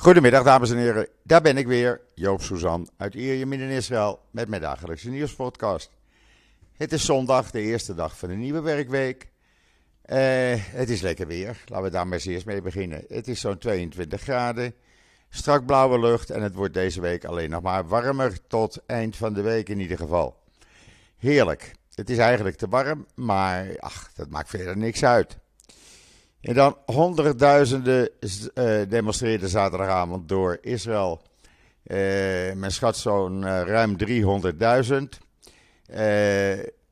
Goedemiddag dames en heren, daar ben ik weer, Joop Suzan uit Ierjemien in Israël met mijn dagelijkse nieuwspodcast. Het is zondag, de eerste dag van de nieuwe werkweek. Uh, het is lekker weer, laten we daar maar eens eerst mee beginnen. Het is zo'n 22 graden, strak blauwe lucht en het wordt deze week alleen nog maar warmer tot eind van de week in ieder geval. Heerlijk, het is eigenlijk te warm, maar ach, dat maakt verder niks uit. En dan honderdduizenden uh, demonstreerden zaterdagavond door Israël. Uh, men schat zo'n uh, ruim 300.000.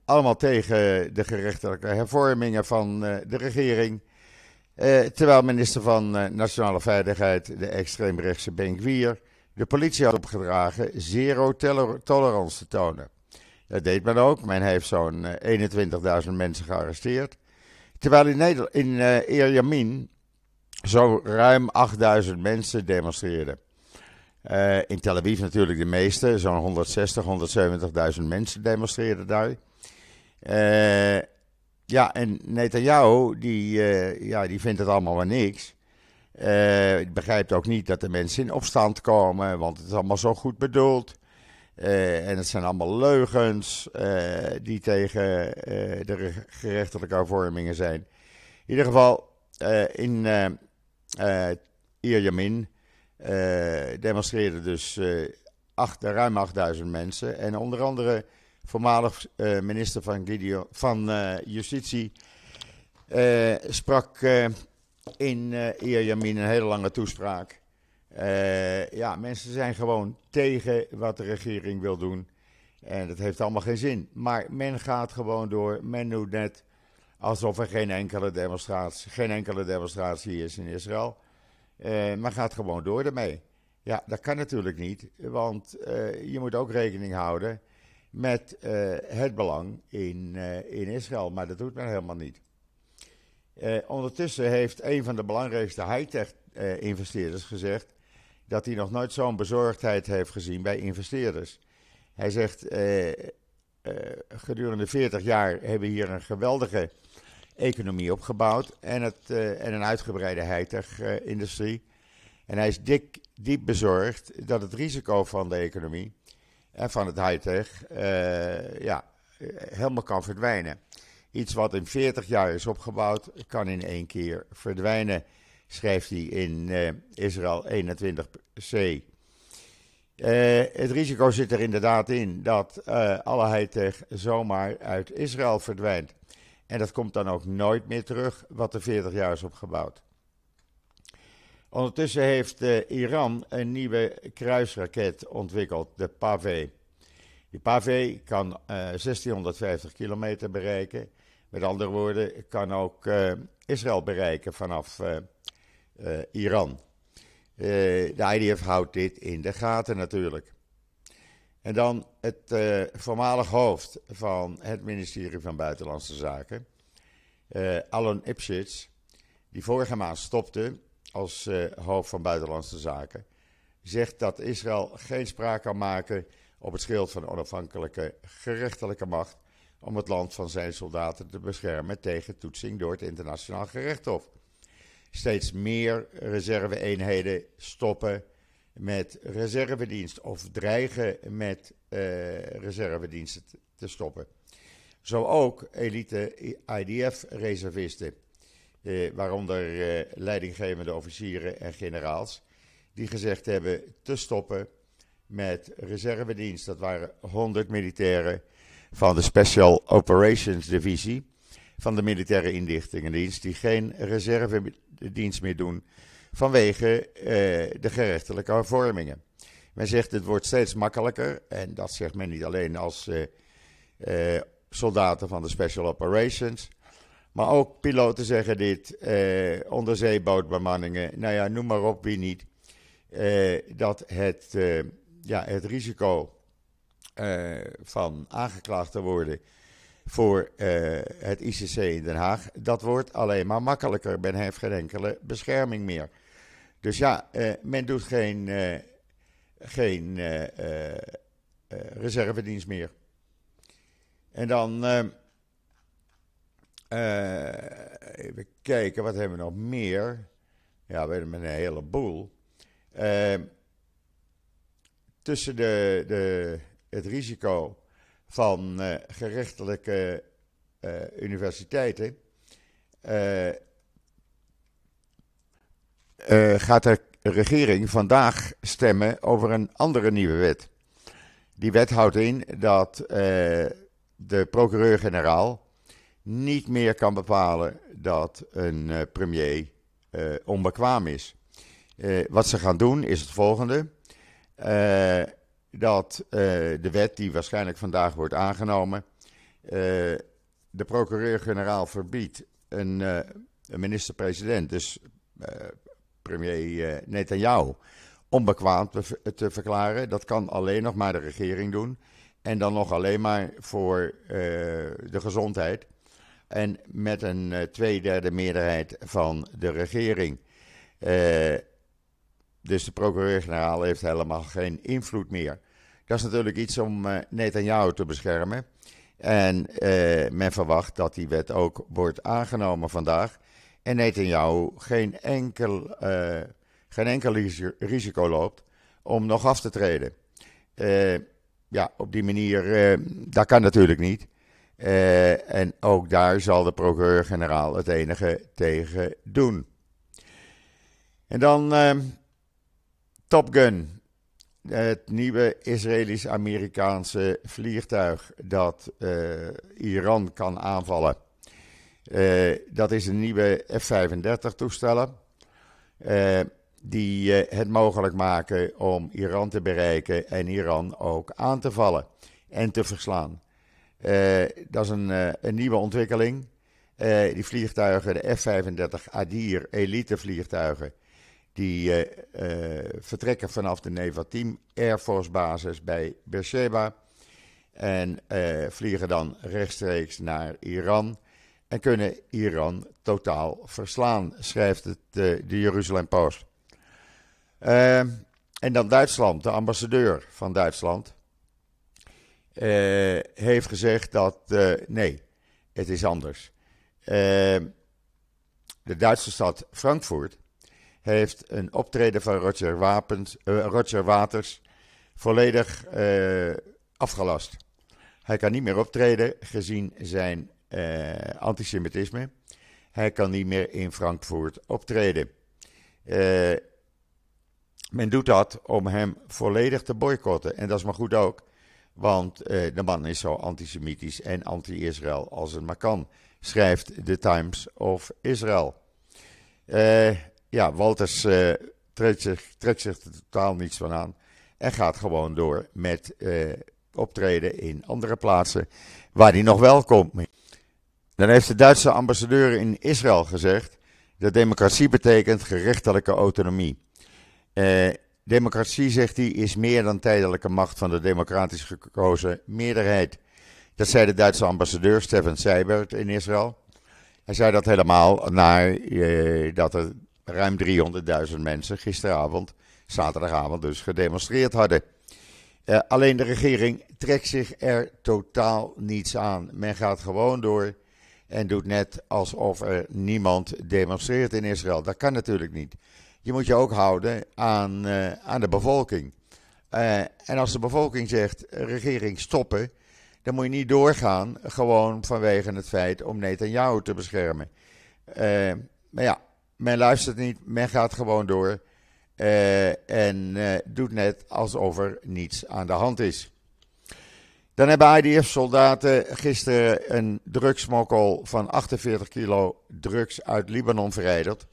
allemaal tegen de gerechtelijke hervormingen van de regering. terwijl minister van Nationale Veiligheid, de extreemrechtse Benkwier, de politie had opgedragen zero tolerance te tonen. Dat deed men ook. Men heeft zo'n 21.000 mensen gearresteerd. Terwijl in, Nederland, in uh, zo ruim 8000 mensen demonstreerden. Uh, in Tel Aviv natuurlijk de meeste, zo'n 160, 170.000 mensen demonstreerden daar. Uh, ja, en Netanyahu, die, uh, ja, die vindt het allemaal maar niks. Uh, begrijpt ook niet dat de mensen in opstand komen, want het is allemaal zo goed bedoeld. Uh, en het zijn allemaal leugens uh, die tegen uh, de gerechtelijke hervormingen zijn. In ieder geval, in Ierjamin demonstreerden dus ruim 8000 mensen. En onder andere voormalig minister van, van Justitie sprak in Ierjamin een hele lange toespraak. Uh, ja, mensen zijn gewoon tegen wat de regering wil doen. En dat heeft allemaal geen zin. Maar men gaat gewoon door. Men doet net alsof er geen enkele demonstratie, geen enkele demonstratie is in Israël. Uh, maar gaat gewoon door ermee. Ja, dat kan natuurlijk niet. Want uh, je moet ook rekening houden met het belang in, in Israël. Maar dat doet men helemaal niet. ondertussen heeft een van de belangrijkste high-tech investeerders gezegd dat hij nog nooit zo'n bezorgdheid heeft gezien bij investeerders. Hij zegt, eh, eh, gedurende 40 jaar hebben we hier een geweldige economie opgebouwd en, het, eh, en een uitgebreide high-tech-industrie. en hij is dik, diep bezorgd dat het risico van de economie en van het high-tech ja, helemaal kan verdwijnen. Iets wat in 40 jaar is opgebouwd, kan in één keer verdwijnen schrijft hij in uh, Israël 21c. Uh, het risico zit er inderdaad in dat uh, alle high-tech zomaar uit Israël verdwijnt. En dat komt dan ook nooit meer terug, wat er 40 jaar is opgebouwd. Ondertussen heeft Iran een nieuwe kruisraket ontwikkeld, de Pave. Die Pave kan 1650 kilometer bereiken. Met andere woorden, kan ook Israël bereiken vanaf uh, Iran. Uh, de IDF houdt dit in de gaten natuurlijk. En dan het uh, voormalig hoofd van het ministerie van Buitenlandse Zaken, Alan Ipschitz, die vorige maand stopte als hoofd van Buitenlandse Zaken, zegt dat Israël geen spraak kan maken op het schild van onafhankelijke gerechtelijke macht om het land van zijn soldaten te beschermen tegen toetsing door het internationaal gerechtshof steeds meer reserve-eenheden stoppen met reservedienst of dreigen met uh, reservediensten te stoppen. Zo ook elite IDF-reservisten, eh, waaronder eh, leidinggevende officieren en generaals, die gezegd hebben te stoppen met reservedienst. Dat waren 100 militairen van de Special Operations Divisie van de Militaire Inlichtingendienst, die geen reservedienst meer doen vanwege uh, de gerechtelijke hervormingen. Men zegt het wordt steeds makkelijker, en dat zegt men niet alleen als uh, uh, soldaten van de Special Operations, maar ook piloten zeggen dit, onderzeebootbemanningen, nou ja, noem maar op wie niet, dat het, ja, het risico van aangeklaagd te worden voor uh, het ICC in Den Haag. Dat wordt alleen maar makkelijker. Men heeft geen enkele bescherming meer. Dus ja, uh, men doet geen, uh, geen reservedienst meer. En dan even kijken, wat hebben we nog meer? Ja, we hebben een heleboel. tussen de, de, het risico van gerechtelijke universiteiten gaat de regering vandaag stemmen over een andere nieuwe wet. Die wet houdt in dat de procureur-generaal niet meer kan bepalen dat een premier onbekwaam is. wat ze gaan doen is het volgende. Dat de wet die waarschijnlijk vandaag wordt aangenomen, de procureur-generaal verbiedt een, een minister-president, dus premier Netanyahu, onbekwaam te, te, verklaren. Dat kan alleen nog maar de regering doen. En dan nog alleen maar voor de gezondheid. En met een tweederde meerderheid van de regering. Uh, dus de procureur-generaal heeft helemaal geen invloed meer. Dat is natuurlijk iets om Netanyahu te beschermen. En men verwacht dat die wet ook wordt aangenomen vandaag. En Netanyahu geen enkel geen enkel risico loopt om nog af te treden. Uh, ja, op die manier, uh, dat kan natuurlijk niet. Uh, en ook daar zal de procureur-generaal het enige tegen doen. En dan Top Gun. Het nieuwe Israëlisch-Amerikaanse vliegtuig dat Iran kan aanvallen. dat is een nieuwe F-35 toestellen die eh, het mogelijk maken om Iran te bereiken en Iran ook aan te vallen en te verslaan. Dat is een, een nieuwe ontwikkeling. Die vliegtuigen, de F-35 Adir elite vliegtuigen, die vertrekken vanaf de Nevatim Air Force basis bij Beersheba en vliegen dan rechtstreeks naar Iran en kunnen Iran totaal verslaan, schrijft het, de Jeruzalem Post. Uh, en dan Duitsland, de ambassadeur van Duitsland, heeft gezegd dat nee, het is anders. Ehm, de Duitse stad Frankfurt heeft een optreden van Roger, Wapens, eh, Roger Waters volledig afgelast. Hij kan niet meer optreden gezien zijn antisemitisme. Hij kan niet meer in Frankfurt optreden. Men doet dat om hem volledig te boycotten. En dat is maar goed ook. Want eh, de man is zo antisemitisch en anti-Israël als het maar kan, schrijft The Times of Israel. Uh, ja, Walters uh, trekt, zich, trekt zich er totaal niets van aan. En gaat gewoon door met optreden in andere plaatsen waar hij nog wel komt. Dan heeft de Duitse ambassadeur in Israël gezegd dat democratie betekent gerechtelijke autonomie. Uh, democratie, zegt hij, is meer dan tijdelijke macht van de democratisch gekozen meerderheid. Dat zei de Duitse ambassadeur Steffen Seibert in Israël. Hij zei dat helemaal naar dat er ruim 300.000 mensen gisteravond, zaterdagavond dus, gedemonstreerd hadden. Uh, alleen de regering trekt zich er totaal niets aan. Men gaat gewoon door en doet net alsof er niemand demonstreert in Israël. Dat kan natuurlijk niet je moet je ook houden aan, uh, aan de bevolking. Uh, en als de bevolking zegt, regering stoppen, dan moet je niet doorgaan, gewoon vanwege het feit om Netanyahu te beschermen. Maar ja, men luistert niet, men gaat gewoon door en doet net alsof er niets aan de hand is. Dan hebben IDF-soldaten gisteren een drugsmokkel van 48 kilo drugs uit Libanon verrijderd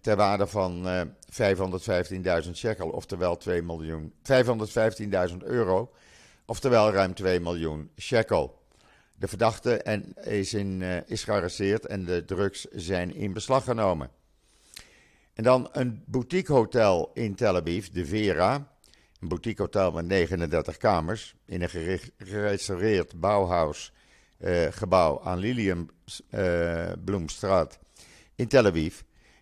ter waarde van uh, eh, 515.000 shekel, oftewel 2 miljoen, 515.000 euro, oftewel ruim 2 miljoen shekel. De verdachte en is, in, uh, is gearresteerd en de drugs zijn in beslag genomen. En dan een boutiquehotel in Tel Aviv, de Vera. Een boutiquehotel met 39 kamers in een gerestaureerd bouwhuis uh, gebouw aan Lilienbloemstraat in Tel Aviv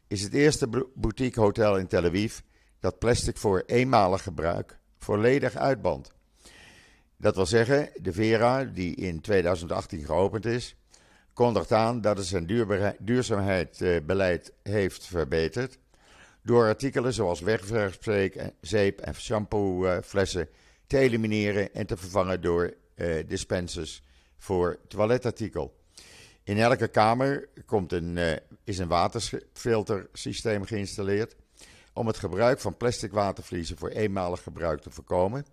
is het eerste boutique hotel in Tel Aviv dat plastic voor eenmalig gebruik volledig uitbandt. Dat wil zeggen, de Vera, die in 2018 geopend is, kondigt aan dat het zijn duurzaamheidsbeleid heeft verbeterd door artikelen zoals wegwerpzeep en shampooflessen te elimineren en te vervangen door dispensers voor toiletartikel. In elke kamer komt een, is een waterfiltersysteem geïnstalleerd om het gebruik van plastic watervliezen voor eenmalig gebruik te voorkomen,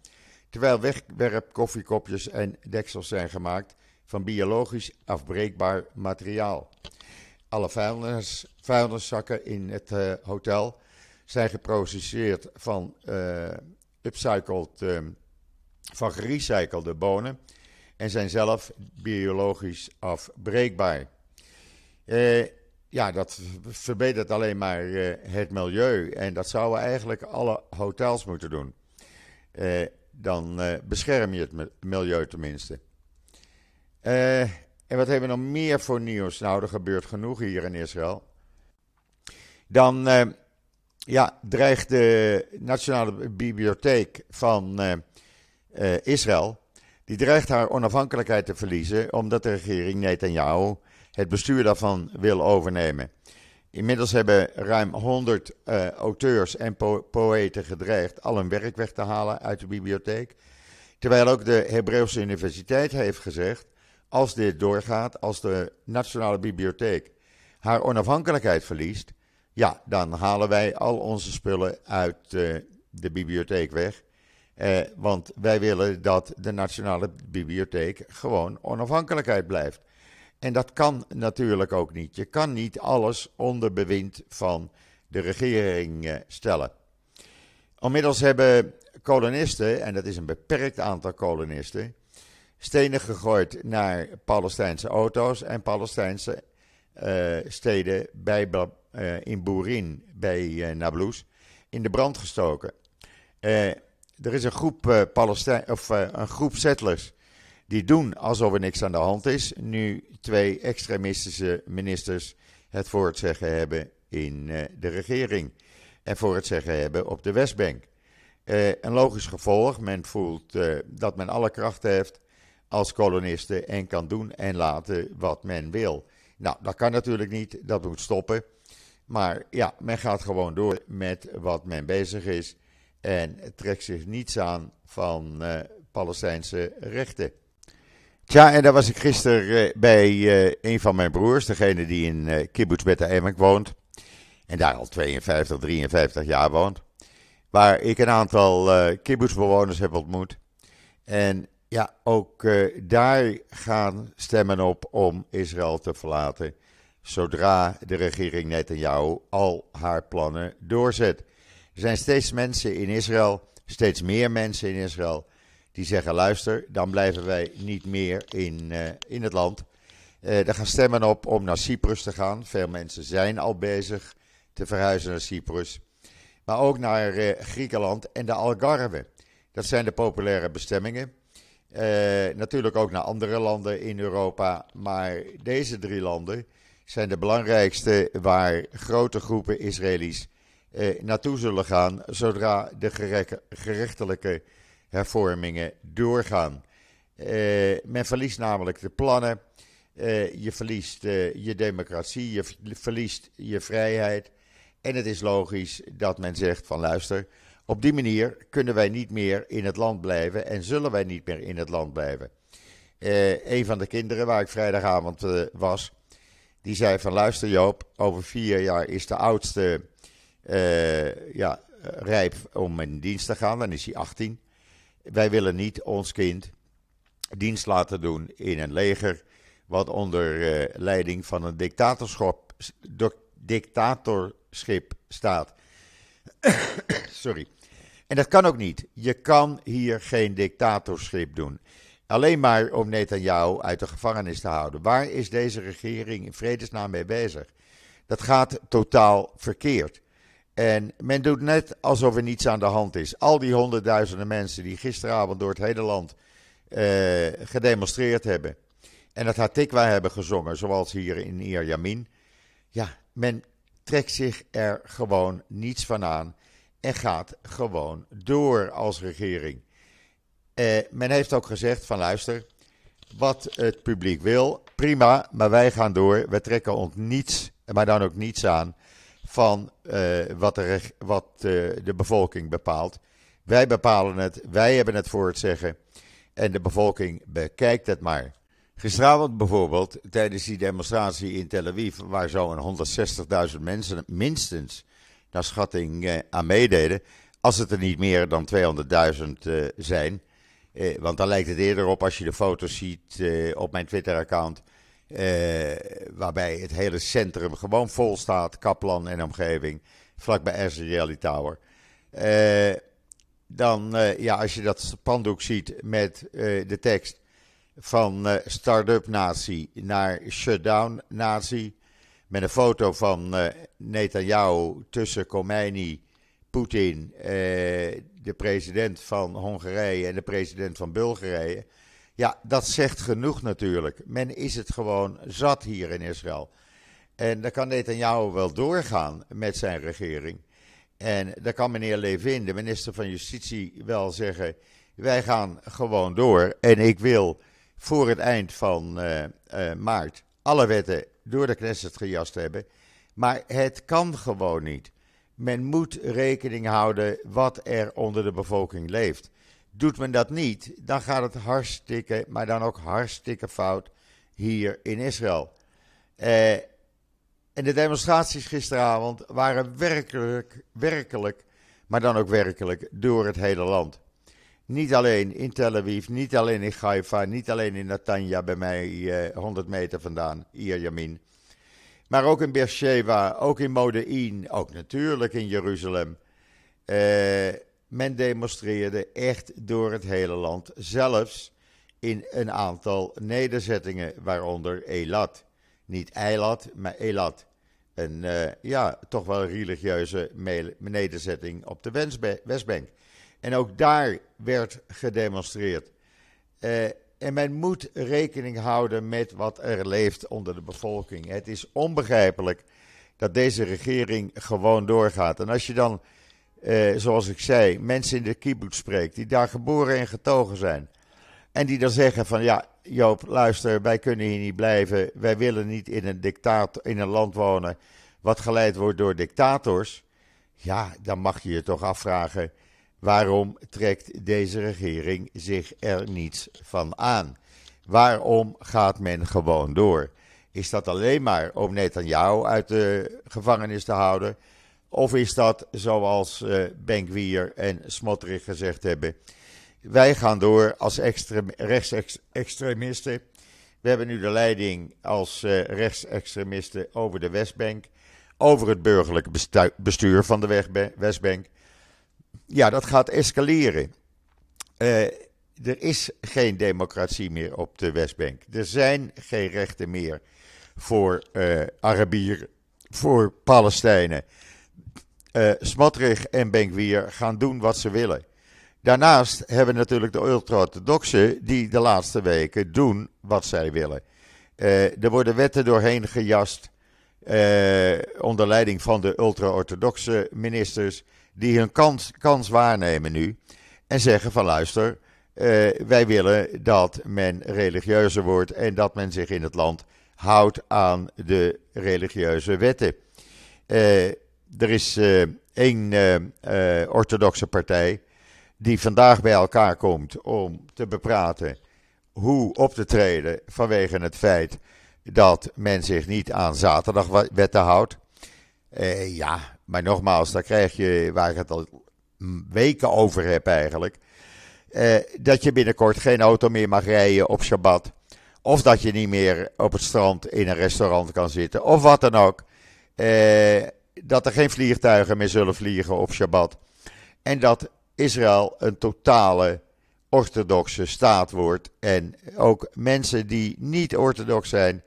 terwijl wegwerp koffiekopjes en deksels zijn gemaakt van biologisch afbreekbaar materiaal. Alle vuilnis, vuilniszakken in het uh, hotel zijn geproduceerd van uh, upcycled, uh, van gerecyclede bonen en zijn zelf biologisch afbreekbaar. Uh, ja, dat verbetert alleen maar het milieu. En dat zouden eigenlijk alle hotels moeten doen. Uh, dan uh, bescherm je het milieu tenminste. en wat hebben we nog meer voor nieuws? Nou, er gebeurt genoeg hier in Israël. Dan ja, dreigt de Nationale Bibliotheek van Israël. Die dreigt haar onafhankelijkheid te verliezen. omdat de regering Netanyahu het bestuur daarvan wil overnemen. Inmiddels hebben ruim 100 uh, eh, auteurs en po poëten gedreigd al hun werk weg te halen uit de bibliotheek. Terwijl ook de Hebreeuwse Universiteit heeft gezegd: als dit doorgaat, als de Nationale Bibliotheek haar onafhankelijkheid verliest, ja, dan halen wij al onze spullen uit uh, de bibliotheek weg. Uh, want wij willen dat de Nationale Bibliotheek gewoon onafhankelijkheid blijft. En dat kan natuurlijk ook niet. Je kan niet alles onder bewind van de regering eh, stellen. Onmiddels hebben kolonisten, en dat is een beperkt aantal kolonisten, stenen gegooid naar Palestijnse auto's en Palestijnse uh, steden bij, uh, in Boerin, bij uh, Nablus, in de brand gestoken. er is een groep, Palestijn, of, een groep settlers die doen alsof er niks aan de hand is. Nu twee extremistische ministers het voor het zeggen hebben in uh, de regering. En voor het zeggen hebben op de Westbank. Uh, een logisch gevolg. Men voelt uh, dat men alle kracht heeft als kolonisten en kan doen en laten wat men wil. Nou, dat kan natuurlijk niet. Dat moet stoppen. Maar ja, men gaat gewoon door met wat men bezig is. En trekt zich niets aan van Palestijnse rechten. Tja, en daar was ik gisteren uh, bij uh, een van mijn broers, degene die in uh, Kibbutz Beta Emek woont. En daar al 52, 53 jaar woont. Waar ik een aantal uh, kibbutzbewoners heb ontmoet. En ja, ook daar gaan stemmen op om Israël te verlaten. Zodra de regering Netanyahu al haar plannen doorzet. Er zijn steeds mensen in Israël, steeds meer mensen in Israël die zeggen: luister, dan blijven wij niet meer in, uh, in het land. Uh, er gaan stemmen op om naar Cyprus te gaan. Veel mensen zijn al bezig te verhuizen naar Cyprus. Maar ook naar uh, Griekenland en de Algarve. Dat zijn de populaire bestemmingen. natuurlijk ook naar andere landen in Europa. Maar deze drie landen zijn de belangrijkste waar grote groepen Israëli's naartoe zullen gaan. zodra de gerechtelijke hervormingen doorgaan. Uh, men verliest namelijk de plannen. Uh, je verliest uh, je democratie, je verliest je vrijheid. En het is logisch dat men zegt van luister, op die manier kunnen wij niet meer in het land blijven en zullen wij niet meer in het land blijven. een van de kinderen waar ik vrijdagavond was, die zei van luister Joop, over vier jaar is de oudste ja, rijp om in dienst te gaan, dan is hij 18. Wij willen niet ons kind dienst laten doen in een leger wat onder uh, leiding van een dictatorschap, dictatorschip staat. Sorry. En dat kan ook niet. Je kan hier geen dictatorschip doen. Alleen maar om Netanyahu uit de gevangenis te houden. Waar is deze regering in vredesnaam mee bezig? Dat gaat totaal verkeerd. En men doet net alsof er niets aan de hand is. Al die honderdduizenden mensen die gisteravond door het hele land uh, gedemonstreerd hebben. En het Hatikwa hebben gezongen, zoals hier in Ierjamin. Ja, men trekt zich er gewoon niets van aan. En gaat gewoon door als regering. Uh, men heeft ook gezegd van luister, wat het publiek wil, prima, maar wij gaan door. We trekken ons niets, maar dan ook niets aan van wat, de, wat de bevolking bepaalt. Wij bepalen het, wij hebben het voor het zeggen en de bevolking bekijkt het maar. Gisteravond bijvoorbeeld, tijdens die demonstratie in Tel Aviv, waar zo'n 160.000 mensen minstens naar schatting eh, aan meededen, als het er niet meer dan 200.000 eh, zijn. Eh, want dan lijkt het eerder op als je de foto's ziet eh, op mijn Twitter-account, eh, waarbij het hele centrum gewoon vol staat, Kaplan en omgeving, vlakbij RCL Tower. Eh, dan, ja, als je dat spandoek ziet met de tekst van start-up natie naar shutdown natie. Met een foto van uh, Netanyahu tussen Khomeini, Poetin, de president van Hongarije en de president van Bulgarije. Ja, dat zegt genoeg natuurlijk. Men is het gewoon zat hier in Israël. En dan kan Netanyahu wel doorgaan met zijn regering. En dan kan meneer Levin, de minister van Justitie, wel zeggen: wij gaan gewoon door. En ik wil voor het eind van uh, uh, maart alle wetten door de Knesset gejast hebben. Maar het kan gewoon niet. Men moet rekening houden wat er onder de bevolking leeft. Doet men dat niet, dan gaat het hartstikke, maar dan ook hartstikke fout hier in Israël. Uh, en de demonstraties gisteravond waren werkelijk, werkelijk, maar dan ook werkelijk door het hele land. Niet alleen in Tel Aviv, niet alleen in Haifa, niet alleen in Natanja bij mij eh, 100 meter vandaan, hier Yamin. Maar ook in Beersheba, ook in Modein, ook natuurlijk in Jeruzalem. Uh, men demonstreerde echt door het hele land, zelfs in een aantal nederzettingen, waaronder Elat. Niet Eilat, maar Elat. Een uh, ja, toch wel religieuze nederzetting op de Westbank. En ook daar werd gedemonstreerd. Uh, en men moet rekening houden met wat er leeft onder de bevolking. Het is onbegrijpelijk dat deze regering gewoon doorgaat. En als je dan, uh, zoals ik zei, mensen in de kibbutz spreekt, die daar geboren en getogen zijn. En die dan zeggen van ja, Joop, luister, wij kunnen hier niet blijven. Wij willen niet in een, dictator, in een land wonen wat geleid wordt door dictators. Ja, dan mag je je toch afvragen Waarom trekt deze regering zich er niets van aan? Waarom gaat men gewoon door? Is dat alleen maar om Netanyahu uit de gevangenis te houden? Of is dat zoals uh, Benkwier en Smotrich gezegd hebben? Wij gaan door als extrem, rechtsextremisten. We hebben nu de leiding als uh, rechtsextremisten over de Westbank. Over het burgerlijke bestuur van de Westbank ja, dat gaat escaleren. Uh, er is geen democratie meer op de Westbank. Er zijn geen rechten meer voor uh, Arabieren, voor Palestijnen. Uh, en Benkwier gaan doen wat ze willen. Daarnaast hebben natuurlijk de ultra-orthodoxen die de laatste weken doen wat zij willen. Uh, er worden wetten doorheen gejast onder leiding van de ultra-orthodoxe ministers die hun kans, kans waarnemen nu en zeggen van luister, wij willen dat men religieuzer wordt en dat men zich in het land houdt aan de religieuze wetten. Er is uh, één orthodoxe partij die vandaag bij elkaar komt om te bepraten hoe op te treden vanwege het feit dat men zich niet aan zaterdagwetten houdt. ja, maar nogmaals, daar krijg je, waar ik het al weken over heb eigenlijk, eh, dat je binnenkort geen auto meer mag rijden op Shabbat. Of dat je niet meer op het strand in een restaurant kan zitten, of wat dan ook. Eh, dat er geen vliegtuigen meer zullen vliegen op Shabbat. En dat Israël een totale orthodoxe staat wordt. En ook mensen die niet orthodox zijn,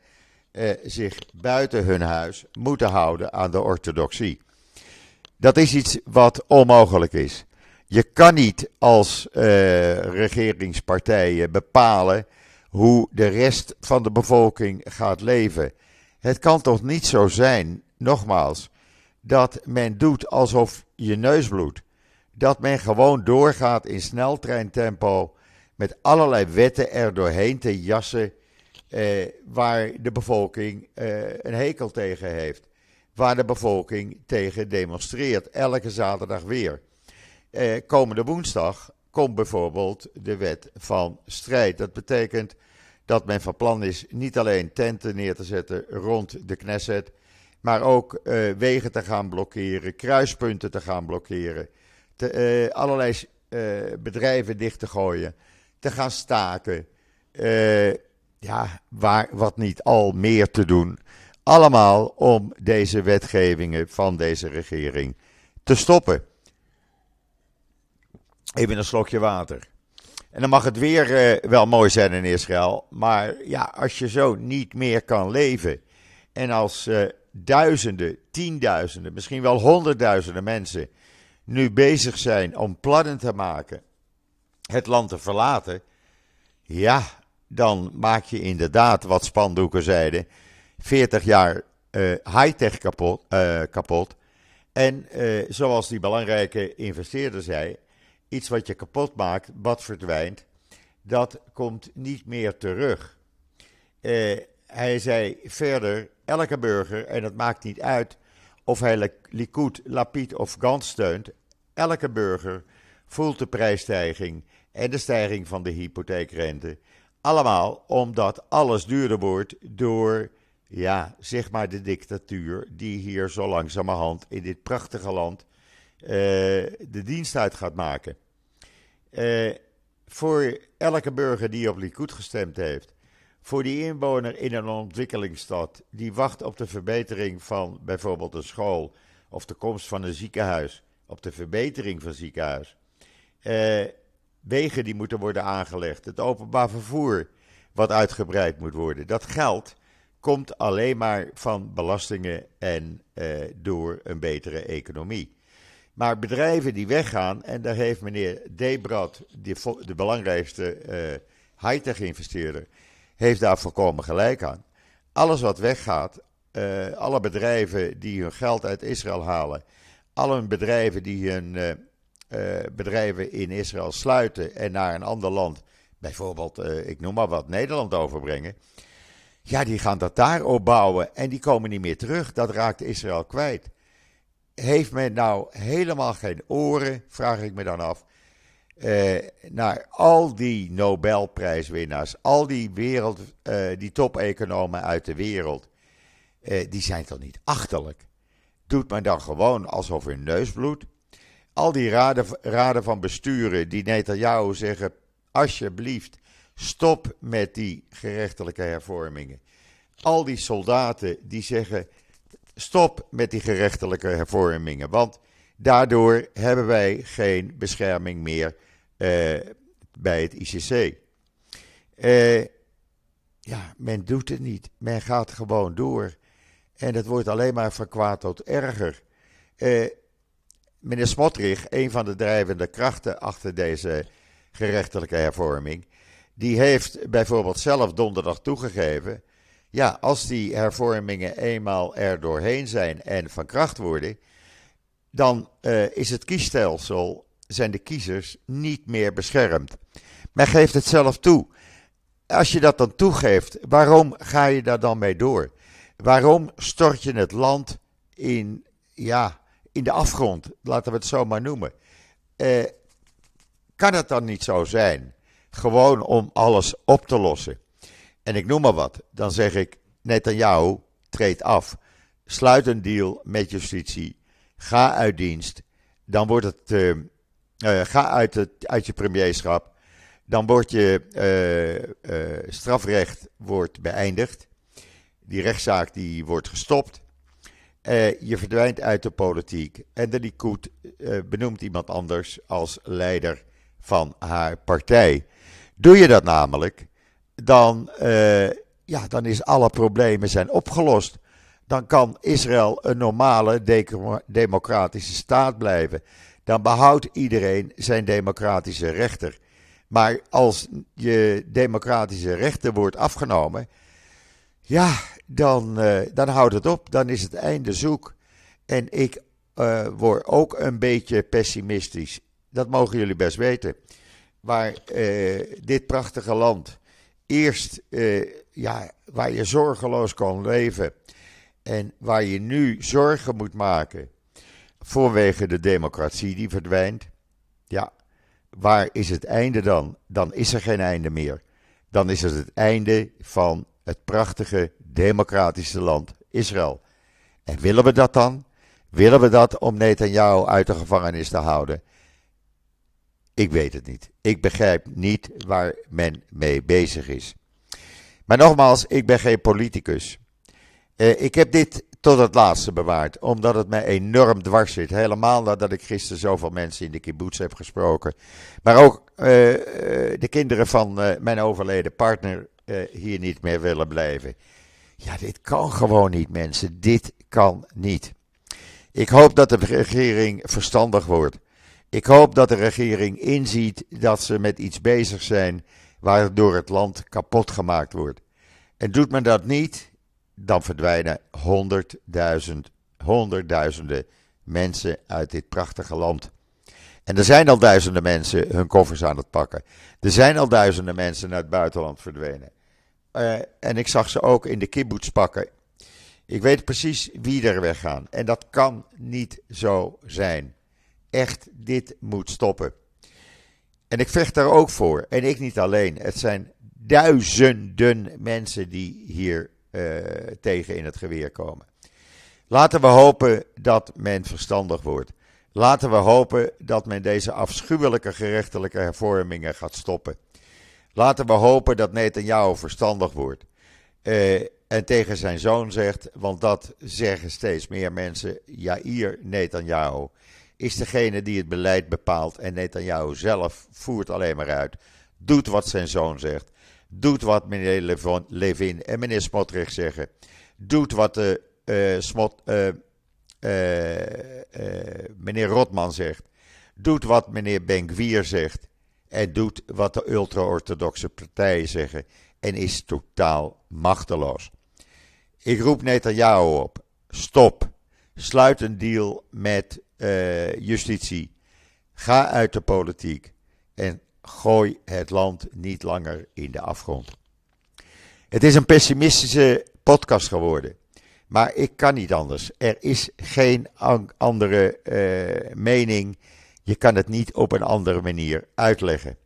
eh, zich buiten hun huis moeten houden aan de orthodoxie. Dat is iets wat onmogelijk is. Je kan niet als uh, regeringspartijen bepalen hoe de rest van de bevolking gaat leven. Het kan toch niet zo zijn, nogmaals, dat men doet alsof je neus bloedt. Dat men gewoon doorgaat in sneltreintempo met allerlei wetten er doorheen te jassen eh, waar de bevolking eh, een hekel tegen heeft. waar de bevolking tegen demonstreert. Elke zaterdag weer. Eh, komende woensdag komt bijvoorbeeld de wet van strijd. Dat betekent dat men van plan is niet alleen tenten neer te zetten rond de Knesset, maar ook eh, wegen te gaan blokkeren, kruispunten te gaan blokkeren, eh, allerlei eh, bedrijven dicht te gooien, te gaan staken. Ja, waar, wat niet al meer te doen. Allemaal om deze wetgevingen van deze regering te stoppen. Even een slokje water. En dan mag het weer wel mooi zijn in Israël. Maar ja, als je zo niet meer kan leven. En als duizenden, tienduizenden, misschien wel honderdduizenden mensen nu bezig zijn om plannen te maken het land te verlaten. Ja, dan maak je inderdaad, wat spandoeken zeiden, 40 jaar uh, high-tech kapot, uh, kapot. En uh, zoals die belangrijke investeerder zei, iets wat je kapot maakt, wat verdwijnt, dat komt niet meer terug. Hij zei verder, elke burger, en het maakt niet uit of hij Likud, Lapid of Gans steunt, elke burger voelt de prijsstijging en de stijging van de hypotheekrente. Allemaal omdat alles duurder wordt door, ja, zeg maar de dictatuur die hier zo langzamerhand in dit prachtige land uh, de dienst uit gaat maken. Uh, voor elke burger die op Likud gestemd heeft, voor die inwoner in een ontwikkelingsstad die wacht op de verbetering van bijvoorbeeld een school of de komst van een ziekenhuis, op de verbetering van ziekenhuis. Uh, wegen die moeten worden aangelegd, het openbaar vervoer wat uitgebreid moet worden. Dat geld komt alleen maar van belastingen en uh, door een betere economie. Maar bedrijven die weggaan, en daar heeft meneer Debrad, de, belangrijkste uh, high-tech investeerder, heeft daar volkomen gelijk aan. Alles wat weggaat, uh, alle bedrijven die hun geld uit Israël halen, alle bedrijven die hun uh, bedrijven in Israël sluiten en naar een ander land, bijvoorbeeld, ik noem maar wat, Nederland overbrengen. Ja, die gaan dat daar opbouwen en die komen niet meer terug. Dat raakt Israël kwijt. Heeft men nou helemaal geen oren, vraag ik me dan af, uh, naar al die Nobelprijswinnaars, al die, wereld, die top-economen uit de wereld, die zijn toch niet achterlijk? Doet men dan gewoon alsof hun neus bloedt? al die raden, raden van besturen die Netanyahu zeggen: alsjeblieft, stop met die gerechtelijke hervormingen. Al die soldaten die zeggen: stop met die gerechtelijke hervormingen, want daardoor hebben wij geen bescherming meer bij het ICC. Eh, ja, men doet het niet. Men gaat gewoon door. En het wordt alleen maar van kwaad tot erger. Uh, meneer Smotrich, een van de drijvende krachten achter deze gerechtelijke hervorming, die heeft bijvoorbeeld zelf donderdag toegegeven. Ja, als die hervormingen eenmaal er doorheen zijn en van kracht worden, dan is het kiesstelsel, zijn de kiezers niet meer beschermd. Men geeft het zelf toe. Als je dat dan toegeeft, waarom ga je daar dan mee door? Waarom stort je het land in, ja, in de afgrond, laten we het zo maar noemen. Eh, kan het dan niet zo zijn? Gewoon om alles op te lossen. En ik noem maar wat. Dan zeg ik, jou, treed af. Sluit een deal met justitie. Ga uit dienst. Dan wordt het. Uh, uh, ga uit, het, uit je premierschap. Dan wordt je uh, strafrecht wordt beëindigd. Die rechtszaak die wordt gestopt. Uh, je verdwijnt uit de politiek en de Likud benoemt iemand anders als leider van haar partij. Doe je dat namelijk, dan, ja, dan is alle problemen zijn opgelost. Dan kan Israël een normale democratische staat blijven. Dan behoudt iedereen zijn democratische rechter. Maar als je democratische rechten wordt afgenomen, ja, dan, uh, dan houdt het op. Dan is het einde zoek. En ik uh, word ook een beetje pessimistisch. Dat mogen jullie best weten. Waar uh, dit prachtige land eerst, ja, waar je zorgeloos kon leven. en waar je nu zorgen moet maken vanwege de democratie die verdwijnt, ja, waar is het einde dan? Dan is er geen einde meer. Dan is het het einde van het prachtige democratische land Israël. En willen we dat dan? Willen we dat om Netanyahu uit de gevangenis te houden? Ik weet het niet. Ik begrijp niet waar men mee bezig is. Maar nogmaals, ik ben geen politicus. Uh, ik heb dit tot het laatste bewaard, omdat het mij enorm dwars zit. Helemaal nadat ik gisteren zoveel mensen in de kibbutz heb gesproken. Maar ook uh, de kinderen van mijn overleden partner hier niet meer willen blijven. Ja, dit kan gewoon niet, mensen. Dit kan niet. Ik hoop dat de regering verstandig wordt. Ik hoop dat de regering inziet dat ze met iets bezig zijn waardoor het land kapot gemaakt wordt. En doet men dat niet, dan verdwijnen honderdduizend, honderdduizenden mensen uit dit prachtige land. En er zijn al duizenden mensen hun koffers aan het pakken. Er zijn al duizenden mensen naar het buitenland verdwenen. Uh, en ik zag ze ook in de kibbutz pakken. Ik weet precies wie er weggaan. En dat kan niet zo zijn. Echt, dit moet stoppen. En ik vecht daar ook voor. En ik niet alleen. Het zijn duizenden mensen die hier tegen in het geweer komen. Laten we hopen dat men verstandig wordt. Laten we hopen dat men deze afschuwelijke gerechtelijke hervormingen gaat stoppen. Laten we hopen dat Netanyahu verstandig wordt. Uh, en tegen zijn zoon zegt, want dat zeggen steeds meer mensen, Jair Netanyahu is degene die het beleid bepaalt en Netanyahu zelf voert alleen maar uit. Doet wat zijn zoon zegt. Doet wat meneer Levin en meneer Smotrich zeggen. Doet wat de, uh, Smot, uh, uh, meneer Rotman zegt. Doet wat meneer Benkwier zegt. En doet wat de ultra-orthodoxe partijen zeggen. En is totaal machteloos. Ik roep Netanyahu op. Stop. Sluit een deal met justitie. Ga uit de politiek. En gooi het land niet langer in de afgrond. Het is een pessimistische podcast geworden. Maar ik kan niet anders. Er is geen andere uh, mening. Je kan het niet op een andere manier uitleggen.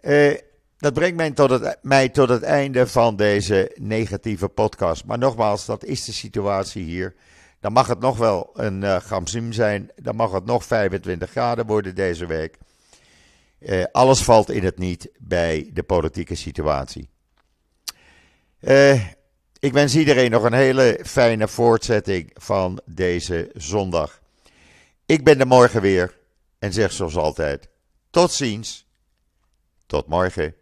Uh, dat brengt mij tot, het, mij tot het einde van deze negatieve podcast. Maar nogmaals, dat is de situatie hier. Dan mag het nog wel een uh, zijn. Dan mag het nog 25 graden worden deze week. Uh, alles valt in het niet bij de politieke situatie. Uh, ik wens iedereen nog een hele fijne voortzetting van deze zondag. Ik ben er morgen weer en zeg zoals altijd: tot ziens, tot morgen.